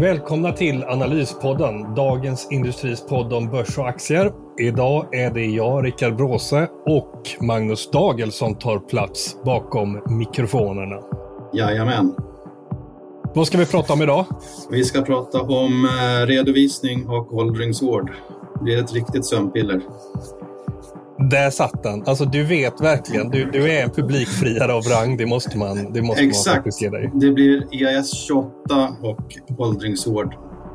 Välkomna till Analyspodden, Dagens Industris podd om börs och aktier. Idag är det jag, Rickard Bråse och Magnus Dagel som tar plats bakom mikrofonerna. Jajamän. Vad ska vi prata om idag? Vi ska prata om eh, redovisning och åldringsvård. Det är ett riktigt sömnpiller. Där satt den. Alltså du vet verkligen, du, du är en publikfriare av rang. Det måste man, det måste Exakt. man faktiskt ge dig. Det blir EAS 28 och åldringsvård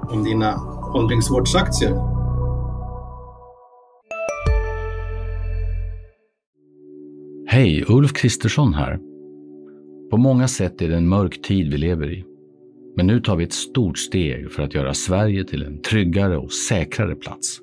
om dina åldringsvårdsaktier. Hej, Ulf Kristersson här. På många sätt är det en mörk tid vi lever i. Men nu tar vi ett stort steg för att göra Sverige till en tryggare och säkrare plats.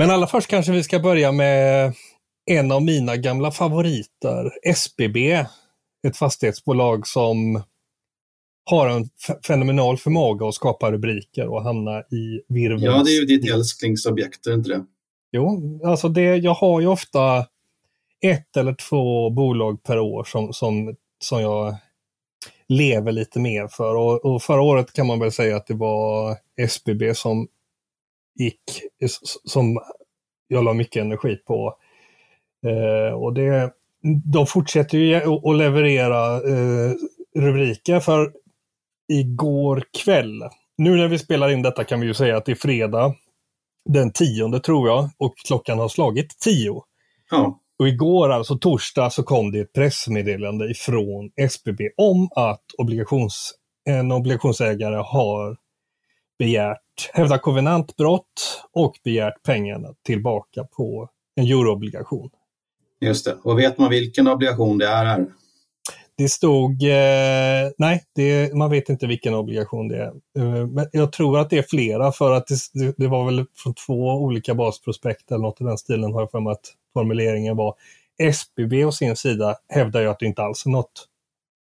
Men allra först kanske vi ska börja med en av mina gamla favoriter, SBB. Ett fastighetsbolag som har en fenomenal förmåga att skapa rubriker och hamna i virveln. Ja, det är ju ditt älsklingsobjekt, är det inte det? Jo, alltså det, jag har ju ofta ett eller två bolag per år som, som, som jag lever lite mer för. Och, och förra året kan man väl säga att det var SBB som gick, som jag la mycket energi på. Eh, och det, de fortsätter ju att leverera eh, rubriker för igår kväll. Nu när vi spelar in detta kan vi ju säga att det är fredag den tionde tror jag och klockan har slagit tio. Ja. Och igår, alltså torsdag, så kom det ett pressmeddelande ifrån SBB om att obligations, en obligationsägare har begärt, hävdat kovenantbrott och begärt pengarna tillbaka på en euroobligation. Just det. Och vet man vilken obligation det är här? Det stod, eh, nej, det, man vet inte vilken obligation det är. Eh, men jag tror att det är flera för att det, det, var väl från två olika basprospekt eller något i den stilen har jag för mig att formuleringen var. SBB å sin sida hävdar ju att det inte alls är något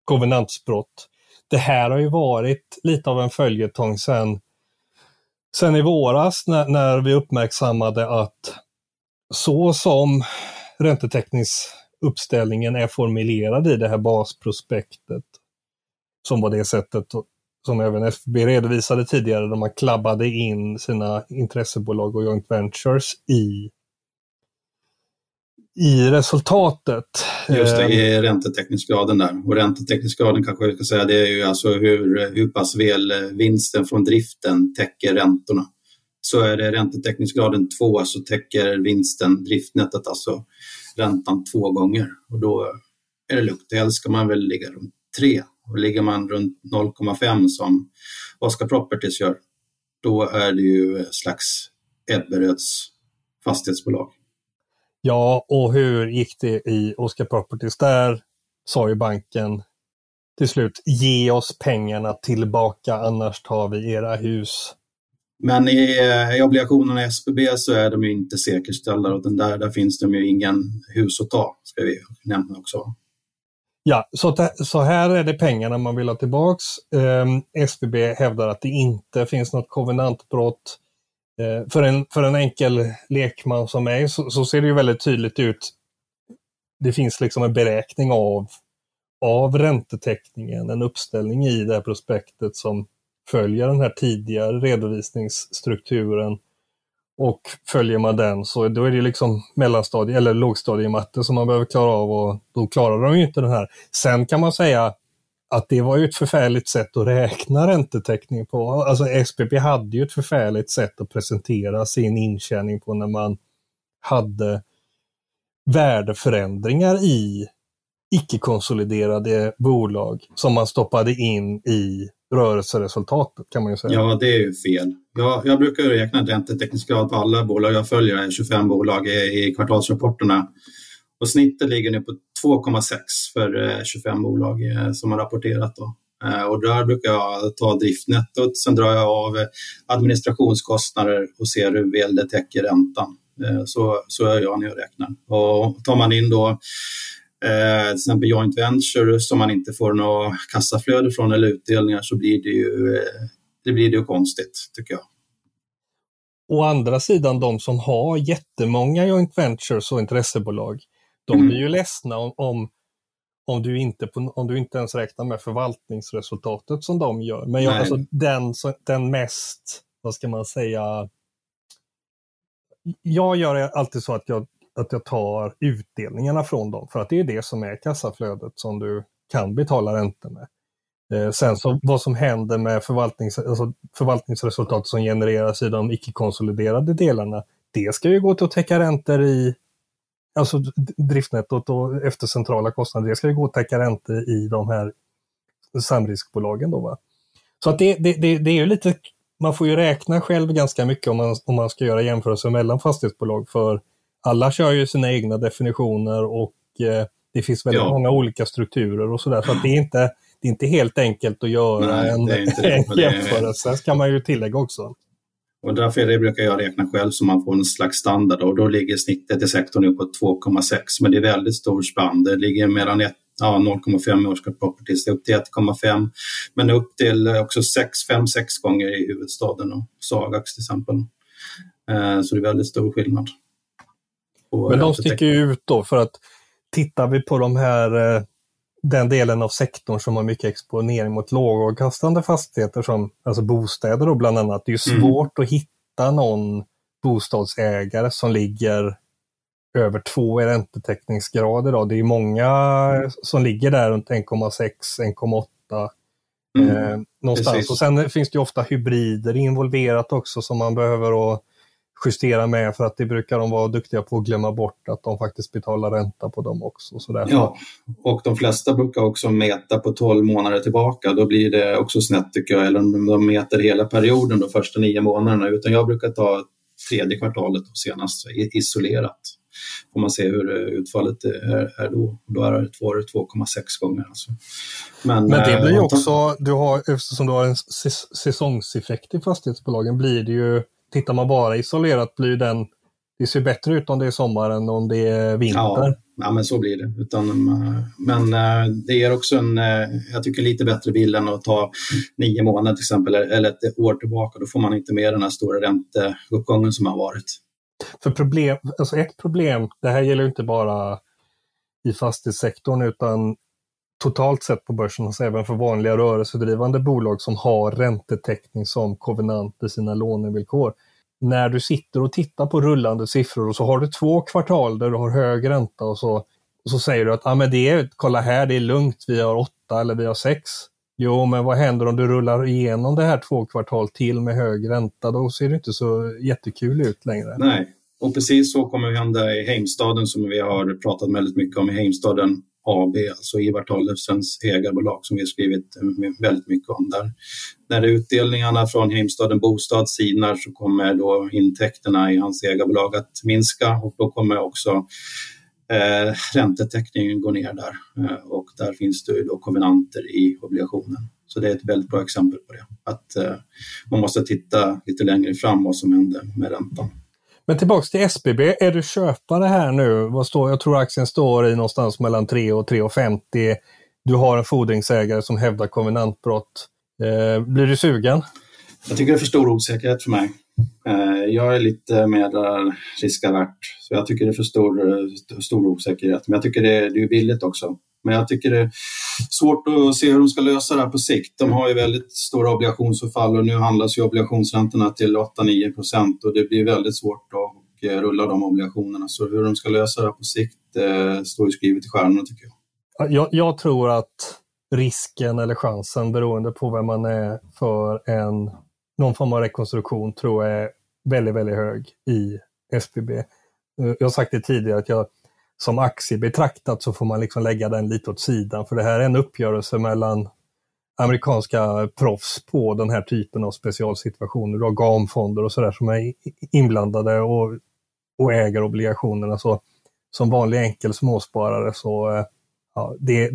kovenantsbrott. Det här har ju varit lite av en följetong sen, sen i våras när, när vi uppmärksammade att så som räntetäckningsuppställningen är formulerad i det här basprospektet, som var det sättet som även FB redovisade tidigare, där man klabbade in sina intressebolag och joint ventures i i resultatet. Just det, i räntetäckningsgraden där. Och räntetäckningsgraden kanske jag ska säga, det är ju alltså hur, hur pass väl vinsten från driften täcker räntorna. Så är det räntetäckningsgraden 2 så täcker vinsten driftnettet, alltså räntan två gånger. Och då är det lugnt. Helst ska man väl ligga runt 3. Och ligger man runt 0,5 som Oscar Properties gör, då är det ju slags Ebberöds fastighetsbolag. Ja, och hur gick det i Oscar Properties? Där sa ju banken till slut, ge oss pengarna tillbaka, annars tar vi era hus. Men i, i obligationerna i SBB så är de ju inte säkerställda och den där, där finns det ju ingen hus att ta, ska vi nämna också. Ja, så, så här är det pengarna man vill ha tillbaks. Um, SBB hävdar att det inte finns något kovenantbrott. Eh, för, en, för en enkel lekman som mig så, så, ser det ju väldigt tydligt ut. Det finns liksom en beräkning av, av räntetäckningen, en uppställning i det här prospektet som följer den här tidigare redovisningsstrukturen och följer man den så då är det liksom mellanstadie eller lågstadiematte som man behöver klara av och då klarar de ju inte den här. Sen kan man säga att det var ju ett förfärligt sätt att räkna räntetäckning på. Alltså SPP hade ju ett förfärligt sätt att presentera sin intjäning på när man hade värdeförändringar i icke-konsoliderade bolag som man stoppade in i rörelseresultatet kan man ju säga. Ja, det är ju fel. Jag, jag brukar räkna räntetäckningsgrad på alla bolag jag följer, 25 bolag i, i kvartalsrapporterna. Och snittet ligger nu på 2,6 för eh, 25 bolag eh, som har rapporterat. Då. Eh, och där brukar jag ta driftnettot, sen drar jag av administrationskostnader och ser hur väl det täcker räntan. Så, så gör jag när jag räknar. Och tar man in då Eh, till exempel joint venture som man inte får något kassaflöde från eller utdelningar så blir det ju, det blir det ju konstigt tycker jag. Å andra sidan de som har jättemånga joint ventures och intressebolag, de mm. blir ju ledsna om, om, om, du inte på, om du inte ens räknar med förvaltningsresultatet som de gör. Men jag, alltså, den, den mest, vad ska man säga, jag gör alltid så att jag att jag tar utdelningarna från dem, för att det är det som är kassaflödet som du kan betala räntor med. Eh, sen så vad som händer med förvaltnings, alltså förvaltningsresultat som genereras i de icke-konsoliderade delarna, det ska ju gå till att täcka räntor i alltså driftnettot och efter centrala kostnader, det ska ju gå att täcka räntor i de här samriskbolagen. Då, va? Så att det, det, det, det är ju lite, man får ju räkna själv ganska mycket om man, om man ska göra jämförelser mellan fastighetsbolag för alla kör ju sina egna definitioner och eh, det finns väldigt ja. många olika strukturer och sådär. Så att det, är inte, det är inte helt enkelt att göra Nej, en, en jämförelse, det kan man ju tillägga också. Och därför det brukar jag räkna själv så man får en slags standard och då ligger snittet i sektorn nu på 2,6 men det är väldigt stor spann. Det ligger mellan ja, 0,5 årskap properties upp till 1,5 men upp till också 5-6 gånger i huvudstaden och Sagax till exempel. Eh, så det är väldigt stor skillnad. Men de sticker ju ut då för att tittar vi på de här, eh, den delen av sektorn som har mycket exponering mot lågavkastande fastigheter som alltså bostäder då bland annat. Det är ju mm. svårt mm. att hitta någon bostadsägare som ligger över två i räntetäckningsgrad idag. Det är många som ligger där runt 1,6, 1,8 mm. eh, någonstans. Precis. Och sen finns det ofta hybrider involverat också som man behöver att justera med för att det brukar de vara duktiga på att glömma bort att de faktiskt betalar ränta på dem också. Så därför... Ja, och de flesta brukar också mäta på 12 månader tillbaka. Då blir det också snett tycker jag. Eller om de mäter hela perioden, de första nio månaderna. Utan jag brukar ta tredje kvartalet och senast isolerat. Får man se hur utfallet är, är då. Då är det 2,6 gånger. Alltså. Men, Men det blir ju eh, också, du har, eftersom du har en säsongseffekt i fastighetsbolagen, blir det ju tittar man bara isolerat blir den, det ser bättre ut om det är sommar än om det är vinter. Ja, ja men så blir det. Utan, men eh, det ger också en, eh, jag tycker lite bättre bild än att ta nio månader till exempel, eller ett år tillbaka. Då får man inte med den här stora ränteuppgången som har varit. För problem, alltså ett problem, det här gäller inte bara i fastighetssektorn utan totalt sett på börsen, alltså även för vanliga rörelsedrivande bolag som har räntetäckning som kovenant i sina lånevillkor. När du sitter och tittar på rullande siffror och så har du två kvartal där du har hög ränta och så, och så säger du att ah, men det är, kolla här, det är lugnt, vi har åtta eller vi har sex. Jo, men vad händer om du rullar igenom det här två kvartal till med hög ränta? Då ser det inte så jättekul ut längre. Nej, och precis så kommer det hända i Heimstaden som vi har pratat väldigt mycket om i Heimstaden AB, alltså Ivar Tollefsens ägarbolag som vi har skrivit väldigt mycket om. Där. När utdelningarna från Heimstaden Bostad sinar så kommer då intäkterna i hans ägarbolag att minska och då kommer också eh, räntetäckningen gå ner där eh, och där finns det då kovenanter i obligationen. Så det är ett väldigt bra exempel på det. Att eh, man måste titta lite längre fram vad som händer med räntan. Men tillbaks till SBB, är du köpare här nu? Vad står, jag tror aktien står i någonstans mellan 3 och 3,50. Du har en fordringsägare som hävdar konvenantbrott. Eh, blir du sugen? Jag tycker det är för stor osäkerhet för mig. Eh, jag är lite mer riskavärt, så jag tycker det är för stor, stor osäkerhet. Men jag tycker det, det är billigt också. Men jag tycker det är svårt att se hur de ska lösa det här på sikt. De har ju väldigt stora obligationsförfall och nu handlas ju obligationsräntorna till 8-9 procent och det blir väldigt svårt att rulla de obligationerna. Så hur de ska lösa det här på sikt eh, står ju skrivet i stjärnorna tycker jag. jag. Jag tror att risken eller chansen beroende på vem man är för en någon form av rekonstruktion tror jag är väldigt, väldigt hög i SBB. Eh, jag har sagt det tidigare att jag som aktie betraktat så får man liksom lägga den lite åt sidan för det här är en uppgörelse mellan amerikanska proffs på den här typen av specialsituationer. Du har GAM-fonder och sådär som är inblandade och, och äger obligationerna. Så som vanlig enkel småsparare så eh, ja, det,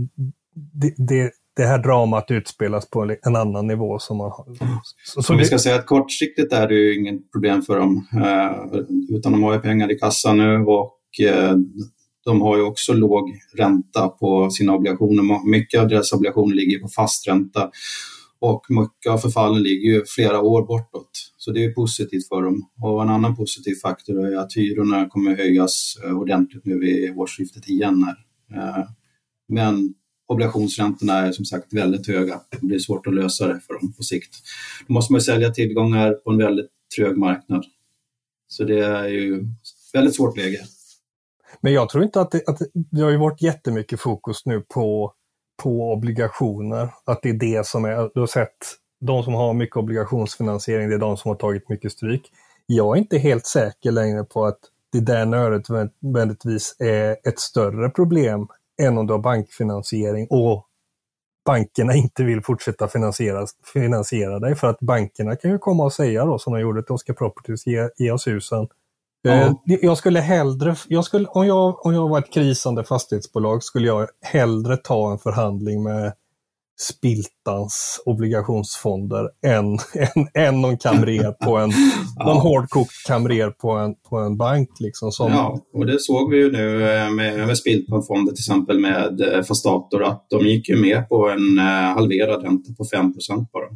det, det, det här dramat utspelas på en annan nivå. Som man har. Så, så vi ska säga att kortsiktigt är det ju inget problem för dem, eh, utan de har ju pengar i kassan nu och eh, de har ju också låg ränta på sina obligationer. Mycket av deras obligationer ligger på fast ränta och mycket av förfallen ligger ju flera år bortåt. Så det är positivt för dem. Och en annan positiv faktor är att hyrorna kommer höjas eh, ordentligt nu vid årsskiftet igen. Här. Eh, men obligationsräntorna är som sagt väldigt höga. Det blir svårt att lösa det för dem på sikt. Då måste man sälja tillgångar på en väldigt trög marknad. Så det är ju väldigt svårt läge. Men jag tror inte att det, att det har ju varit jättemycket fokus nu på, på obligationer. Att det är det som är, du har sett de som har mycket obligationsfinansiering, det är de som har tagit mycket stryk. Jag är inte helt säker längre på att det där nödvändigtvis är ett större problem än om du har bankfinansiering och bankerna inte vill fortsätta finansiera, finansiera dig. För att bankerna kan ju komma och säga då, som de gjorde till Oscar Properties, ge, ge oss husen. Mm. Jag skulle hellre, jag skulle, om, jag, om jag var ett krisande fastighetsbolag skulle jag hellre ta en förhandling med Spiltans obligationsfonder än, än, än någon kamrer på en, ja. någon hårdkokt kamrer på en, på en bank. Liksom, som... Ja, och det såg vi ju nu eh, med, med Spiltan-fonder till exempel med eh, Fastator att de gick ju med på en eh, halverad ränta på 5 bara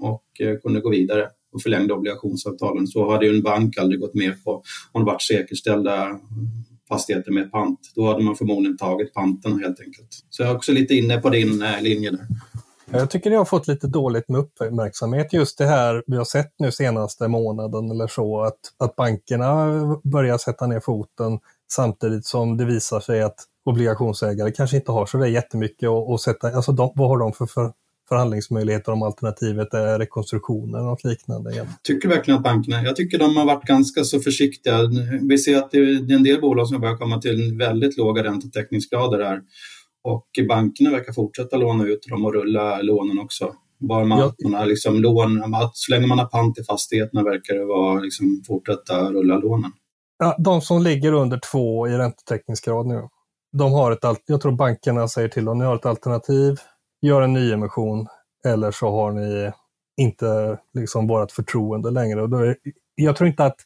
och kunde gå vidare och förlängde obligationsavtalen. Så hade ju en bank aldrig gått med på om det varit säkerställda fastigheter med pant. Då hade man förmodligen tagit panten helt enkelt. Så jag är också lite inne på din eh, linje där. Jag tycker det har fått lite dåligt med uppmärksamhet just det här vi har sett nu senaste månaden eller så att, att bankerna börjar sätta ner foten samtidigt som det visar sig att obligationsägare kanske inte har så där jättemycket att, att sätta, alltså de, vad har de för, för förhandlingsmöjligheter om alternativet är rekonstruktion eller något liknande. Igen. Tycker verkligen att bankerna, jag tycker de har varit ganska så försiktiga. Vi ser att det är en del bolag som börjar komma till väldigt låga räntetäckningsgrader här och bankerna verkar fortsätta låna ut dem och rulla lånen också. Bara man, ja. man har liksom lån, så länge man har pant i fastigheterna verkar det vara liksom fortsätta rulla lånen. Ja, de som ligger under två i räntetäckningsgrad nu, de har ett, jag tror bankerna säger till dem, ni har ett alternativ, gör en nyemission eller så har ni inte liksom vårt förtroende längre. Och är, jag tror inte att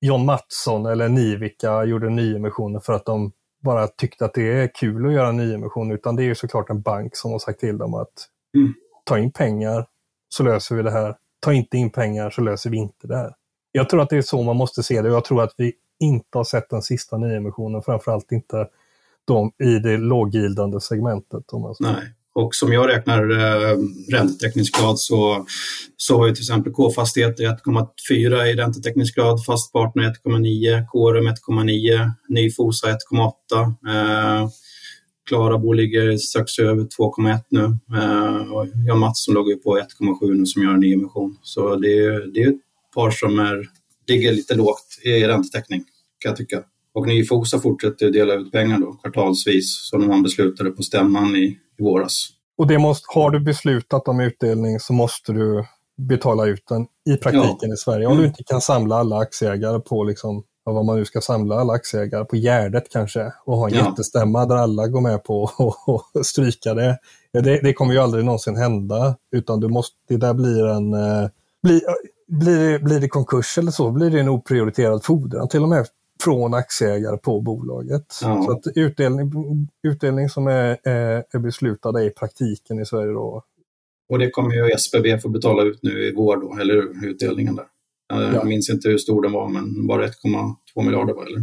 John Mattsson eller Nivika gjorde nyemissioner för att de bara tyckte att det är kul att göra nyemission, utan det är ju såklart en bank som har sagt till dem att mm. ta in pengar så löser vi det här. Ta inte in pengar så löser vi inte det här. Jag tror att det är så man måste se det och jag tror att vi inte har sett den sista nyemissionen, framförallt inte de i det låggildande segmentet. Om man Nej. Och som jag räknar eh, räntetäckningsgrad så, så har ju till exempel K-fastigheter 1,4 i räntetäckningsgrad, Fastpartner 1,9, Kårum 1,9, Nyfosa 1,8. Eh, Klarabo ligger strax över 2,1 nu eh, och Mats Mattsson låg ju på 1,7 nu som gör en nyemission. Så det är, det är ett par som är, ligger lite lågt i räntetäckning kan jag tycka. Och Nyfosa fortsätter dela ut pengar då, kvartalsvis som man beslutade på stämman i, i våras. Och det måste, har du beslutat om utdelning så måste du betala ut den i praktiken ja. i Sverige. Om mm. du inte kan samla alla aktieägare på liksom, vad man nu ska samla alla aktieägare på Gärdet kanske och ha en ja. jättestämma där alla går med på att stryka det. Det. det. kommer ju aldrig någonsin hända utan du måste, det där blir en eh, blir, blir, blir det konkurs eller så blir det en oprioriterad fordran till och med från aktieägare på bolaget. Ja. Så att utdelning, utdelning som är, är, är beslutad i praktiken i Sverige då. Och det kommer ju SBB få betala ut nu i vår då, eller utdelningen där. Jag ja. minns inte hur stor den var, men bara 1,2 miljarder var eller?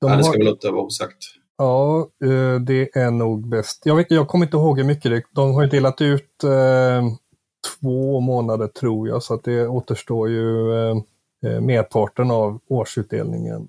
De Nej, det ska väl inte vara osagt. Ja, eh, det är nog bäst. Jag, vet, jag kommer inte ihåg hur mycket det De har ju delat ut eh, två månader tror jag, så att det återstår ju eh, eh merparten av årsutdelningen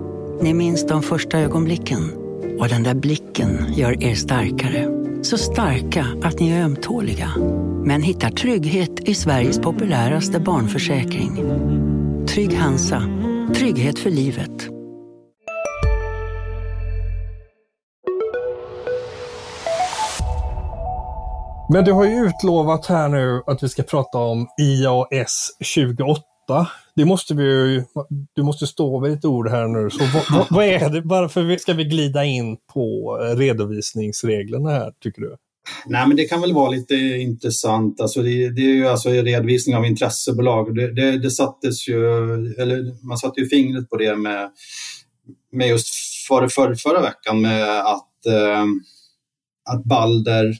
Ni minns de första ögonblicken. Och den där blicken gör er starkare. Så starka att ni är ömtåliga. Men hittar trygghet i Sveriges populäraste barnförsäkring. Trygg Hansa. Trygghet för livet. Men du har ju utlovat här nu att vi ska prata om IAS 28. Det måste vi ju, du måste stå vid ett ord här nu. Så vad, vad, vad är det, varför ska vi glida in på eh, redovisningsreglerna här, tycker du? Nej, men det kan väl vara lite intressant. Alltså det, det är ju alltså redovisning av intressebolag. Det, det, det sattes ju, eller man satte ju fingret på det med, med just för, för, förra veckan med att, eh, att Balder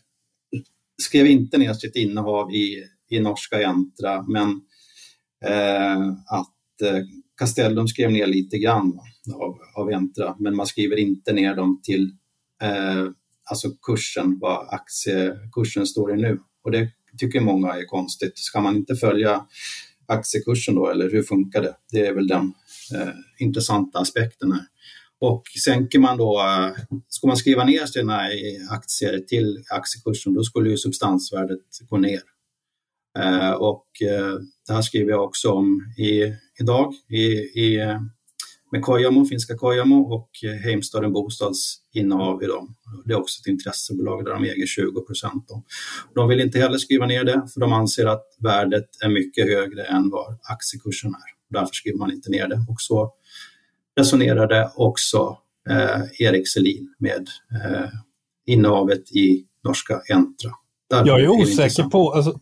skrev inte ner sitt innehav i, i norska Entra, men Eh, att eh, Castellum skrev ner lite grann av, av Entra, men man skriver inte ner dem till eh, alltså kursen, vad aktiekursen står i nu. Och det tycker många är konstigt. Ska man inte följa aktiekursen då, eller hur funkar det? Det är väl den eh, intressanta aspekten här. Och sänker man då, eh, ska man skriva ner sina eh, aktier till aktiekursen, då skulle ju substansvärdet gå ner. Eh, och eh, det här skriver jag också om i, idag i, i, med Kojamo, finska Kojamo och Heimstaden Bostads innehav i dem. Det är också ett intressebolag där de äger 20 procent. De vill inte heller skriva ner det för de anser att värdet är mycket högre än vad aktiekursen är. Därför skriver man inte ner det. Och så resonerade också eh, Erik Selin med eh, innehavet i norska Entra. Därför jag är osäker på, alltså,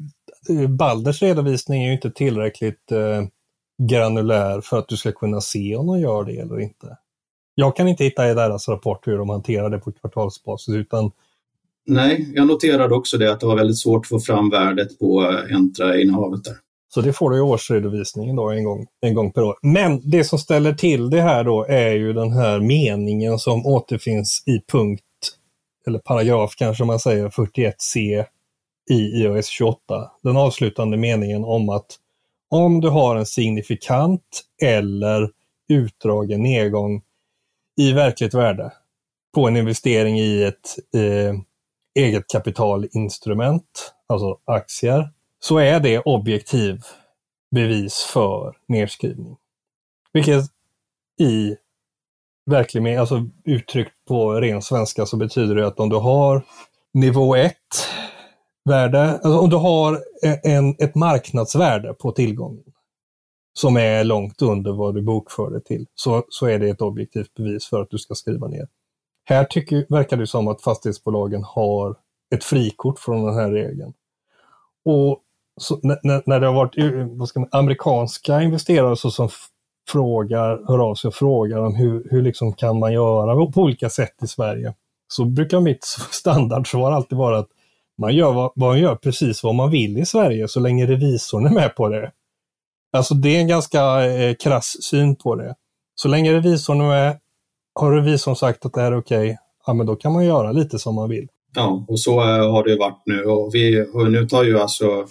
Balders redovisning är ju inte tillräckligt eh, granulär för att du ska kunna se om de gör det eller inte. Jag kan inte hitta i deras rapport hur de hanterar det på kvartalsbasis utan Nej, jag noterade också det att det var väldigt svårt att få fram värdet på Entra-innehavet där. Så det får du i årsredovisningen då en gång, en gång per år. Men det som ställer till det här då är ju den här meningen som återfinns i punkt, eller paragraf kanske man säger, 41c i iOS 28. Den avslutande meningen om att om du har en signifikant eller utdragen nedgång i verkligt värde på en investering i ett eh, eget kapitalinstrument, alltså aktier, så är det objektiv bevis för nedskrivning. Vilket i verklig mening, alltså uttryckt på ren svenska så betyder det att om du har nivå 1 värde, alltså om du har e-, en, ett marknadsvärde på tillgången som är långt under vad du bokför det till, så, så är det ett objektivt bevis för att du ska skriva ner. Här tycker, verkar det som att fastighetsbolagen har ett frikort från den här regeln. Och så, när, när det har varit eh, vad ska man, amerikanska investerare så som frågar, hör av sig och frågar om hur, hur liksom kan man göra på olika sätt i Sverige. Så brukar mitt standardsvar alltid vara att man gör, vad, man gör precis vad man vill i Sverige så länge revisorn är med på det. Alltså det är en ganska eh, krass syn på det. Så länge revisorn är med, har revisorn sagt att det här är okej, okay, ja men då kan man göra lite som man vill. Ja, och så eh, har det varit nu. Och, vi, och nu tar ju alltså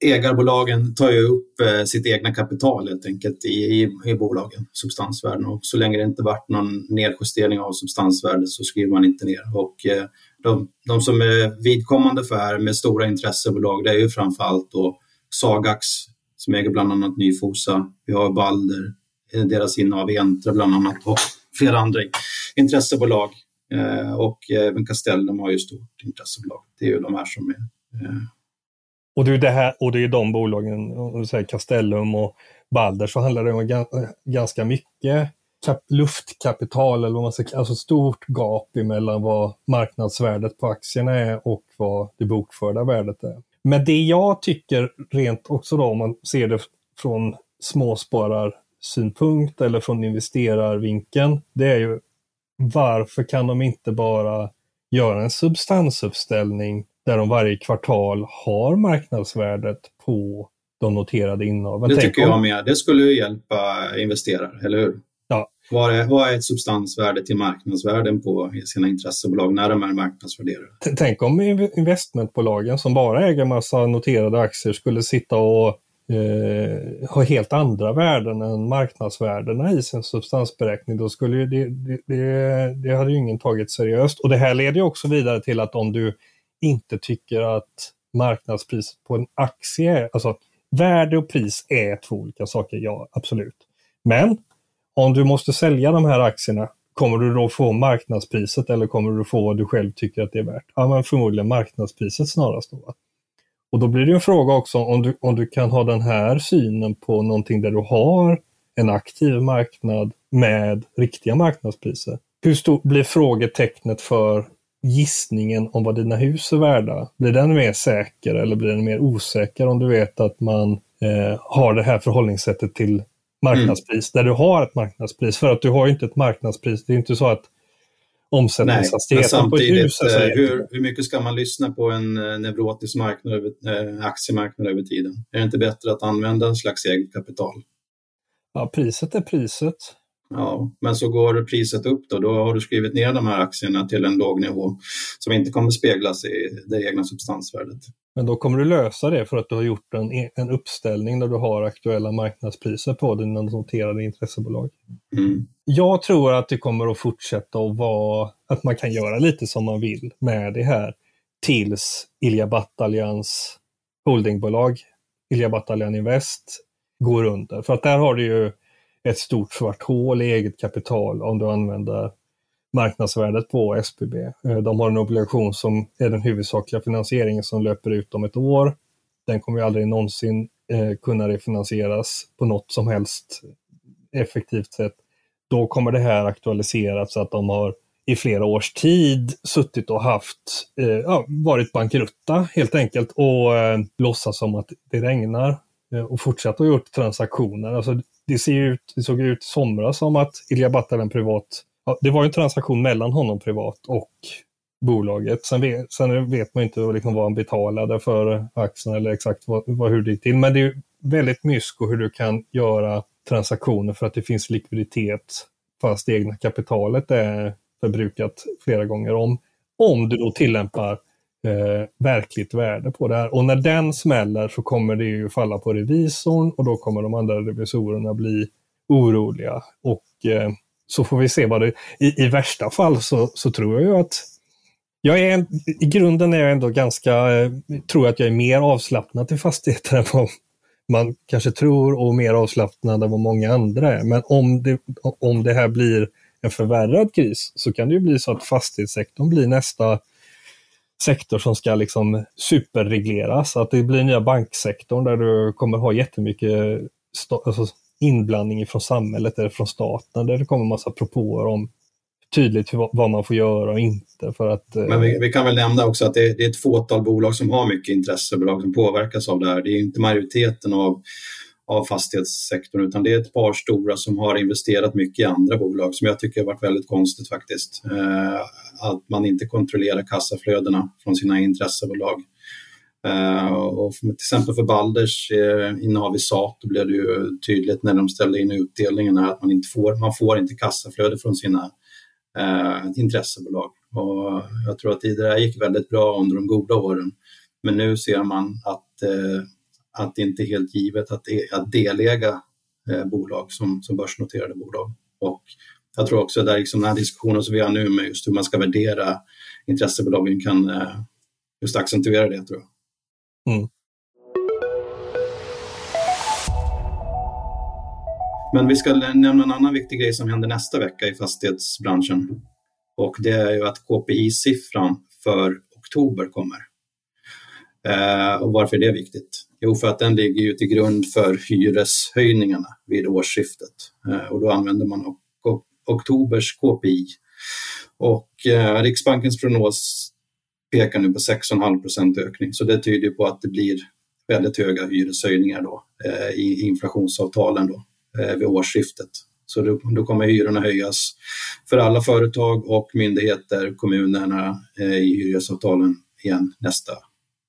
ägarbolagen tar ju upp eh, sitt egna kapital helt enkelt i, i, i bolagen, substansvärden. Och så länge det inte varit någon nedjustering av substansvärdet så skriver man inte ner. Och eh, de, de som är vidkommande för här med stora intressebolag det är ju framförallt då Sagax som äger bland annat Nyfosa. Vi har Balder, eh, deras innehav Entra bland annat och flera andra intressebolag Eh, och även Castellum har ju stort intressebolag. Det är ju de här som är... Eh... Och det är det här, och det är de bolagen, om du säger Castellum och Balder, så handlar det om ganska mycket luftkapital, eller vad man säger, alltså stort gap emellan vad marknadsvärdet på aktierna är och vad det bokförda värdet är. Men det jag tycker rent också då, om man ser det från småspararsynpunkt eller från investerarvinkeln, det är ju varför kan de inte bara göra en substansuppställning där de varje kvartal har marknadsvärdet på de noterade innehaven. Det tycker jag med. Det skulle ju hjälpa investerare, eller hur? Vad är, vad är ett substansvärde till marknadsvärden på sina intressebolag när de är marknadsvärderade? Tänk om investmentbolagen som bara äger massa noterade aktier skulle sitta och eh, ha helt andra värden än marknadsvärdena i sin substansberäkning. Då skulle det, det, det, det hade ju ingen tagit seriöst. Och det här leder också vidare till att om du inte tycker att marknadspriset på en aktie, alltså värde och pris är två olika saker, ja absolut. Men om du måste sälja de här aktierna, kommer du då få marknadspriset eller kommer du få vad du själv tycker att det är värt? Ja, men förmodligen marknadspriset snarast. Då. Och då blir det en fråga också om du, om du kan ha den här synen på någonting där du har en aktiv marknad med riktiga marknadspriser. Hur stort blir frågetecknet för gissningen om vad dina hus är värda? Blir den mer säker eller blir den mer osäker om du vet att man eh, har det här förhållningssättet till marknadspris, mm. där du har ett marknadspris. För att du har ju inte ett marknadspris. Det är inte så att omsättningshastigheten på ett hus är så eh, hur, hur mycket ska man lyssna på en eh, neurotisk marknad, äh, aktiemarknad över tiden? Är det inte bättre att använda en slags eget kapital? Ja, priset är priset. Ja, men så går priset upp då, då har du skrivit ner de här aktierna till en låg nivå som inte kommer speglas i det egna substansvärdet. Men då kommer du lösa det för att du har gjort en, en uppställning där du har aktuella marknadspriser på dina noterade intressebolag. Mm. Jag tror att det kommer att fortsätta att vara att man kan göra lite som man vill med det här tills Ilja Battaljans holdingbolag, Ilja Bataljan Invest, går under. För att där har du ju ett stort svart hål i eget kapital om du använder marknadsvärdet på SBB. Eh, de har en obligation som är den huvudsakliga finansieringen som löper ut om ett år. Den kommer ju aldrig någonsin eh, kunna refinansieras på något som helst effektivt sätt. Då kommer det här aktualiseras så att de har i flera års tid suttit och haft, eh, ja, varit bankrutta helt enkelt och eh, låtsas som att det regnar Eh, och fortsatt att gjort transaktioner. Alltså, det, ser ut, det såg ut i somras som att Ilja Battalen privat ja, det var en transaktion mellan honom privat och bolaget. Sen vet, sen vet man inte liksom vad han betalade för aktien eller exakt vad, vad, hur det gick till. Men det är väldigt mysko hur du kan göra transaktioner för att det finns likviditet fast det egna kapitalet är förbrukat flera gånger om. Om du då tillämpar eh, verkligt värde på det här. Och när den smäller så kommer det ju falla på revisorn och då kommer de andra revisorerna bli oroliga. Och eh, så får vi se vad det... I, i värsta fall så, så tror jag ju att jag är, I grunden är jag ändå ganska, eh, tror att jag är mer avslappnad till fastigheter än vad man kanske tror och mer avslappnad än vad många andra är. Men om det, om det här blir en förvärrad kris så kan det ju bli så att fastighetssektorn blir nästa sektor som ska liksom superregleras. Att det blir nya banksektorn där du kommer ha jättemycket alltså inblandning från samhället eller från staten där det kommer massa propåer om tydligt vad man får göra och inte. För att, eh, Men vi, vi kan väl nämna också att det, det, är ett fåtal bolag som har mycket intressebolag som påverkas av det här. Det är inte majoriteten av, av fastighetssektorn utan det är ett par stora som har investerat mycket i andra bolag som jag tycker har varit väldigt konstigt faktiskt. Eh, att man inte kontrollerar kassaflödena från sina intressebolag. Eh, och för, till exempel för Balders eh, innehav i SAT då blev det ju tydligt när de ställde in utdelningen att man inte får, man får inte kassaflöde från sina eh, intressebolag. Och jag tror att det där gick väldigt bra under de goda åren. Men nu ser man att, eh, att det inte är helt givet att, att deläga bolag som, som börsnoterade bolag. Och jag tror också att liksom den här diskussionen som vi har nu med just hur man ska värdera intressebolagen kan just accentuera det tror jag. Mm. Men vi ska nämna en annan viktig grej som händer nästa vecka i fastighetsbranschen. Och det är ju att KPI-siffran för oktober kommer. Eh, och varför är det viktigt? Jo, för att den ligger ju till grund för hyreshöjningarna vid årsskiftet. Eh, och då använder man oktobers KPI. Och eh, Riksbankens prognos pekar nu på 6,5 procent ökning. Så det tyder på att det blir väldigt höga hyreshöjningar då, eh, i inflationsavtalen då, vid årsskiftet. Så då, då kommer hyrorna höjas för alla företag och myndigheter, kommunerna i hyresavtalen igen nästa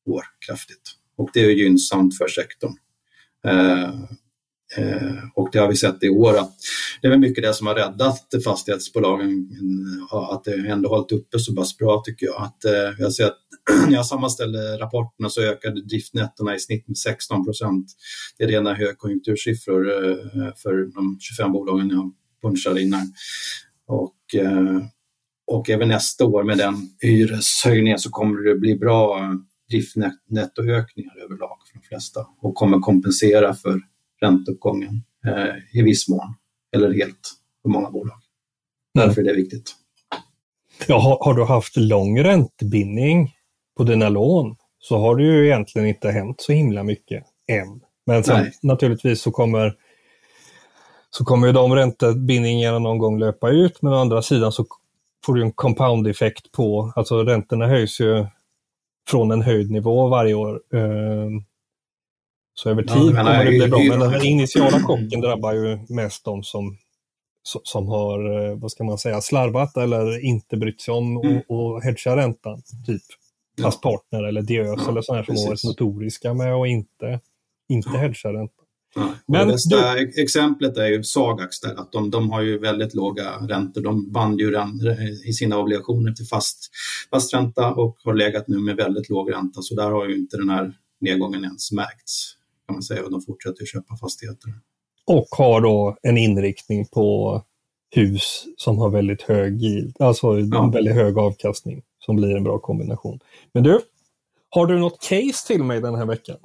år kraftigt. Och det är gynnsamt för sektorn. Eh, Eh, och det har vi sett i år att det är mycket det som har räddat fastighetsbolagen, eh, att det ändå hållit uppe så pass bra tycker jag. Att, eh, jag ser att när jag sammanställde rapporterna så ökade driftnettorna i snitt med 16 procent. Det är rena högkonjunktursiffror eh, för de 25 bolagen jag punchade innan. Och, eh, och även nästa år med den hyreshöjningen så kommer det bli bra eh, driftnettoökningar överlag för de flesta och kommer kompensera för ränteuppgången eh, i viss mån, eller helt, för många bolag. Därför är det viktigt. Ja, har, har, du haft lång räntebindning på dina lån så har det ju egentligen inte hänt så himla mycket än. Men sen, naturligtvis så kommer, så kommer ju de räntebindningarna någon gång löpa ut, men å andra sidan så får du en compound-effekt på, alltså räntorna höjs ju från en höjd nivå varje år. Eh, så över tid ja, kommer det bli bra. Men den initiala chocken drabbar ju mest de som, som har, eh, vad ska man säga, slarvat eller inte brytt sig om mm. och, hedga räntan. Typ Fast Partner eller Diös ja, eller sådana som har varit notoriska med att inte, inte ja. hedga räntan. Men det bästa du... exemplet är ju Sagax där, att de, de har ju väldigt låga räntor. De band ju i sina obligationer till fast, fast ränta och har legat nu med väldigt låg ränta, så där har ju inte den här nedgången ens märkts kan man säga och de fortsätter köpa fastigheter. Och har då en inriktning på hus som har väldigt hög yield, alltså ja. väldigt hög avkastning som blir en bra kombination. Men du, har du något case till mig den här veckan?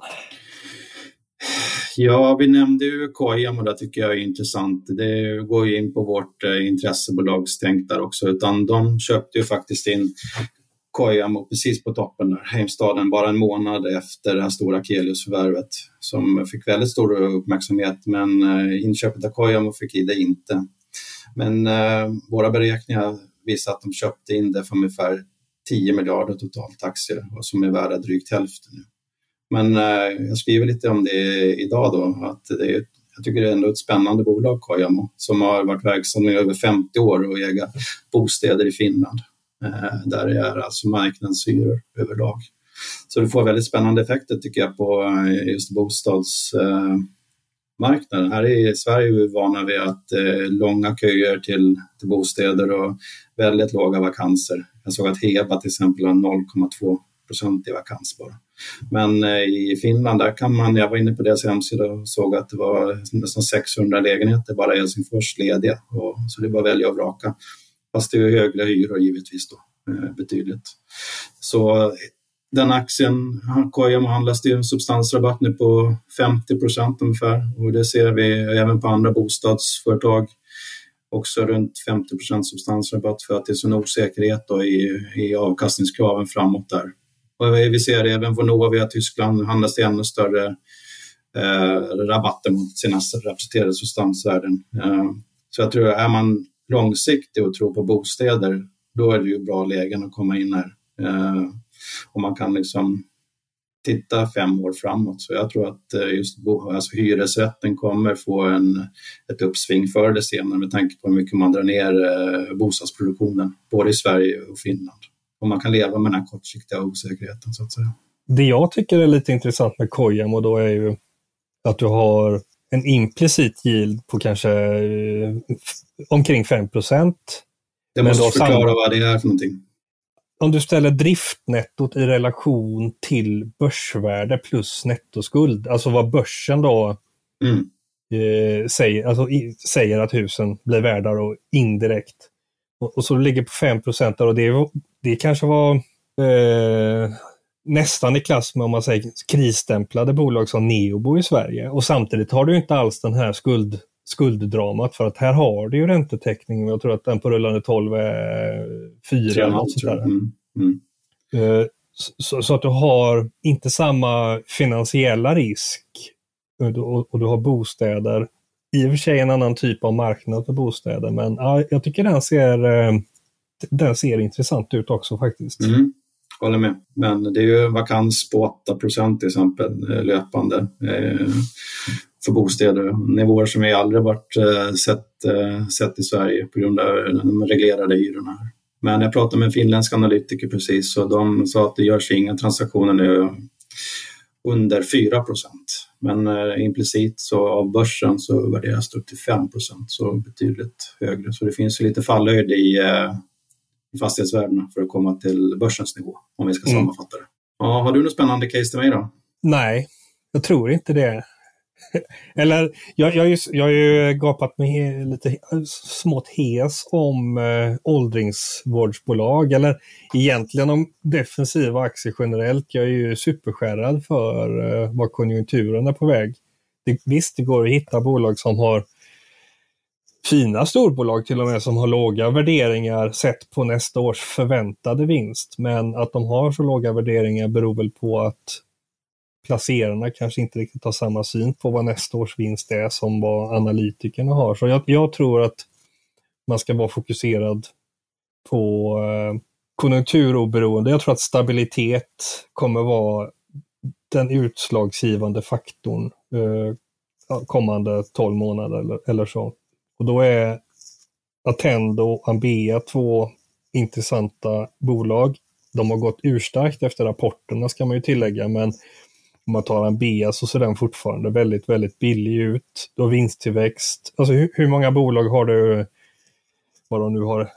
Ja, vi nämnde ju KIM och det tycker jag är intressant. Det går ju in på vårt eh, intressebolagstänk där också, utan de köpte ju faktiskt in Kojamo precis på toppen där, Heimstaden, bara en månad efter det här stora Kelius-förvärvet som fick väldigt stor uppmärksamhet. Men eh, inköpet av Kojamo fick Ida det inte. Men eh, våra beräkningar visar att de köpte in det för ungefär 10 miljarder totalt aktier och som är värda drygt hälften nu. Men eh, jag skriver lite om det idag då, att det är, jag tycker det är ändå ett spännande bolag, Kojamo, som har varit verksam i över 50 år och äga bostäder i Finland. Eh, där det är alltså marknadshyror överlag. Så det får väldigt spännande effekter tycker jag på eh, just bostadsmarknaden. Eh, Här i Sverige är vi vana vid att eh, långa köer till, till bostäder och väldigt låga vakanser. Jag såg att Heba till exempel har 0,2 procent i vakans bara. Men eh, i Finland, där kan man, jag var inne på deras hemsida och såg att det var nästan 600 lägenheter bara i Helsingfors lediga. Och, så det är bara att välja och vraka. Fast det är högre hyror givetvis då, eh, betydligt. Så eh, den aktien, KM handlas det en substansrabatt nu på 50 procent ungefär och det ser vi även på andra bostadsföretag. Också runt 50 procent substansrabatt för att det är sån osäkerhet då i, i avkastningskraven framåt där. Och vi ser även Vonovia, Tyskland, handlas det ännu större eh, rabatter mot sina rapporterade substansvärden. Eh, så jag tror, är man långsiktig och tror på bostäder, då är det ju bra lägen att komma in här. Eh, och man kan liksom titta fem år framåt. Så jag tror att eh, just alltså hyresrätten kommer få en, ett uppsving förr eller senare med tanke på hur mycket man drar ner eh, bostadsproduktionen, både i Sverige och Finland. Och man kan leva med den här kortsiktiga osäkerheten så att säga. Det jag tycker är lite intressant med Kojamo då är ju att du har en implicit yield på kanske eh, omkring 5 procent. Jag måste förklara samma... vad det är för någonting. Om du ställer driftnettot i relation till börsvärde plus nettoskuld, alltså vad börsen då mm. eh, säger, alltså, i, säger att husen blir värda och indirekt. Och, så ligger på 5 procent och det, det kanske var eh, nästan i klass med om man säger krisstämplade bolag som Neobo i Sverige. Och samtidigt har du inte alls den här skuld, skulddramat för att här har du ju räntetäckning. Jag tror att den på rullande 12 är 4 eller något sånt mm, mm. Eh, så, så, att du har inte samma finansiella risk och, och, du har bostäder. I och för sig en annan typ av marknad för bostäder, men ja, jag tycker den ser, eh, den ser intressant ut också faktiskt. Mm håller med. Men det är ju vakans på 8 procent till exempel eh, löpande. Eh, för bostäder. Nivåer som vi aldrig varit eh, sett, eh, sett i Sverige på grund av de reglerade hyrorna. Men jag pratade med en finländsk analytiker precis och de sa att det görs inga transaktioner nu under 4 procent. Men eh, implicit så av börsen så värderas det upp till 5 procent, så betydligt högre. Så det finns ju lite fallhöjd i, eh, i fastighetsvärdena för att komma till börsens nivå, om vi ska mm. sammanfatta det. Ja, har du något spännande case till mig då? Nej, jag tror inte det. Eller, jag, jag, jag har ju gapat mig lite smått hes om eh, åldringsvårdsbolag, eller egentligen om defensiva aktier generellt. Jag är ju superskärrad för eh, vad konjunkturen är på väg. Det, visst, det går att hitta bolag som har fina storbolag till och med som har låga värderingar sett på nästa års förväntade vinst. Men att de har så låga värderingar beror väl på att placerarna kanske inte riktigt har samma syn på vad nästa års vinst är som vad analytikerna har. Så jag, jag tror att man ska vara fokuserad på eh, konjunkturoberoende. Jag tror att stabilitet kommer vara den utslagsgivande faktorn eh, kommande 12 månader eller, eller så. Och då är Attendo och Ambea två intressanta bolag. De har gått urstarkt efter rapporterna ska man ju tillägga, men om man tar en BA så ser den fortfarande väldigt, väldigt billig ut. Du har vinsttillväxt. Alltså hur, hur många bolag har du, vad de nu har,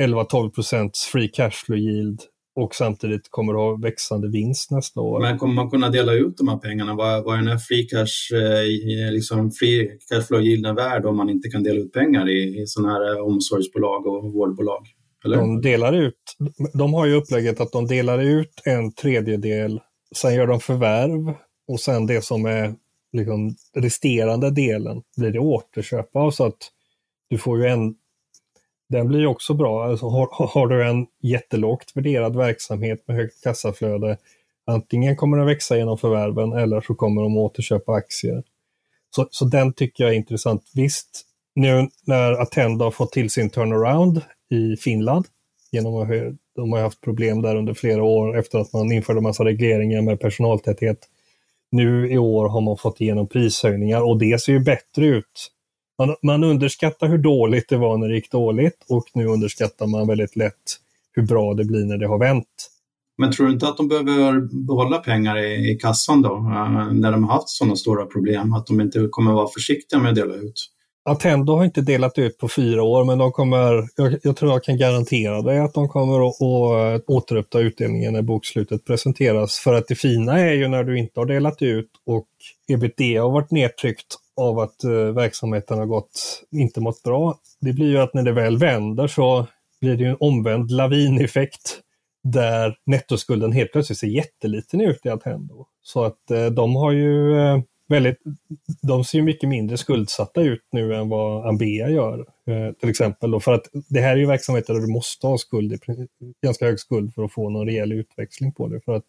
11-12 procents free cash flow yield och samtidigt kommer du ha växande vinst nästa år. Men kommer man kunna dela ut de här pengarna? Vad, vad är den här free cash, eh, liksom free cash flow yielden värd om man inte kan dela ut pengar i, i sådana här omsorgsbolag och vårdbolag? Eller? De delar ut, de har ju upplägget att de delar ut en tredjedel Sen gör de förvärv och sen det som är liksom resterande delen blir det återköp av så att du får ju en den blir också bra. Alltså har, har, du en jättelågt värderad verksamhet med högt kassaflöde, antingen kommer den växa genom förvärven eller så kommer de återköpa aktier. Så, så den tycker jag är intressant. Visst, nu när Attendo har fått till sin turnaround i Finland genom att de har haft problem där under flera år efter att man införde massa regleringar med personaltäthet. Nu i år har man fått igenom prishöjningar och det ser ju bättre ut. Man, man underskattar hur dåligt det var när det gick dåligt och nu underskattar man väldigt lätt hur bra det blir när det har vänt. Men tror du inte att de behöver behålla pengar i, i kassan då, eh, när de har haft sådana stora problem? Att de inte kommer vara försiktiga med att dela ut? Attendo har inte delat ut på fyra år, men de kommer, jag, jag tror jag kan garantera dig att de kommer att, att återuppta utdelningen när bokslutet presenteras. För att det fina är ju när du inte har delat ut och ebitda har varit nedtryckt av att eh, verksamheten har gått, inte mått bra. Det blir ju att när det väl vänder så blir det en omvänd lavineffekt där nettoskulden helt plötsligt ser jätteliten ut i Attendo. Så att eh, de har ju eh, väldigt, de ser mycket mindre skuldsatta ut nu än vad Ambea gör. Eh, till exempel då, för att det här är ju verksamheter där du måste ha skuld, ganska hög skuld för att få någon rejäl utväxling på det. För att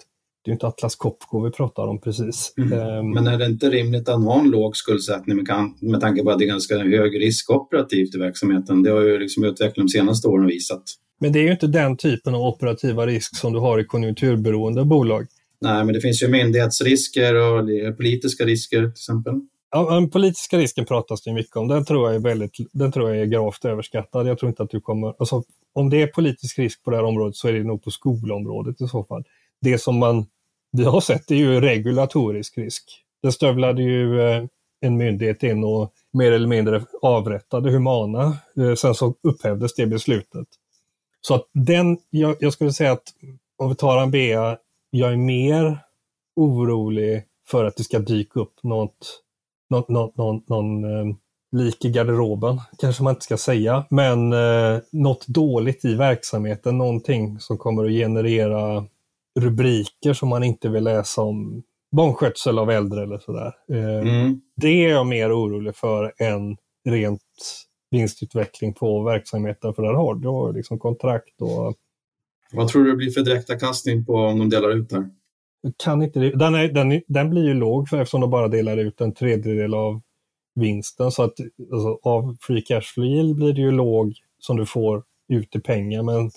det är inte Atlas Copco vi pratar om precis. Mm. Um, Men är det inte rimligt att ha en låg skuldsättning med, med tanke på att det är ganska hög risk operativt i verksamheten? Det har ju liksom utvecklingen de senaste åren visat. Men det är ju inte den typen av operativa risk som du har i konjunkturberoende bolag. Nej, men det finns ju myndighetsrisker och politiska risker till exempel. Ja, den politiska risken pratas det mycket om. Den tror jag är, väldigt, den tror jag är gravt överskattad. Jag tror inte att du kommer... Alltså, om det är politisk risk på det här området så är det nog på skolområdet i så fall. Det som man vi har sett är ju regulatorisk risk. Det stövlade ju eh, en myndighet in och mer eller mindre avrättade Humana. Eh, sen så upphävdes det beslutet. Så att den, jag, jag skulle säga att om vi tar Ambea jag är mer orolig för att det ska dyka upp något, något, något, något någon eh, lik i garderoben, kanske man inte ska säga, men eh, något dåligt i verksamheten, någonting som kommer att generera rubriker som man inte vill läsa om barnskötsel av äldre eller sådär. Eh, mm. Det är jag mer orolig för än rent vinstutveckling på verksamheten, för där har du liksom kontrakt och vad tror du det blir för direktavkastning på om de delar ut den? Kan inte, den, är, den, den blir ju låg för eftersom de bara delar ut en tredjedel av vinsten. Så att alltså, av free cash flow blir det ju låg som du får ut i pengar. Men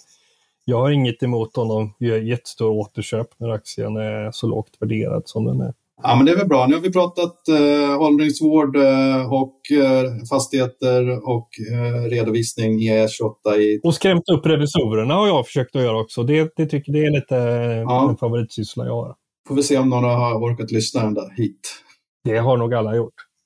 jag har inget emot om de gör jättestora återköp när aktien är så lågt värderad som den är. Ja, men det är väl bra. Nu har vi pratat eh, åldringsvård eh, och eh, fastigheter och eh, redovisning E28 i... Och skrämt upp revisorerna har jag försökt att göra också. Det, det tycker det är lite Ja. en favoritsyssla jag har. Får vi se om några har orkat lyssna ända hit. Det har nog alla gjort.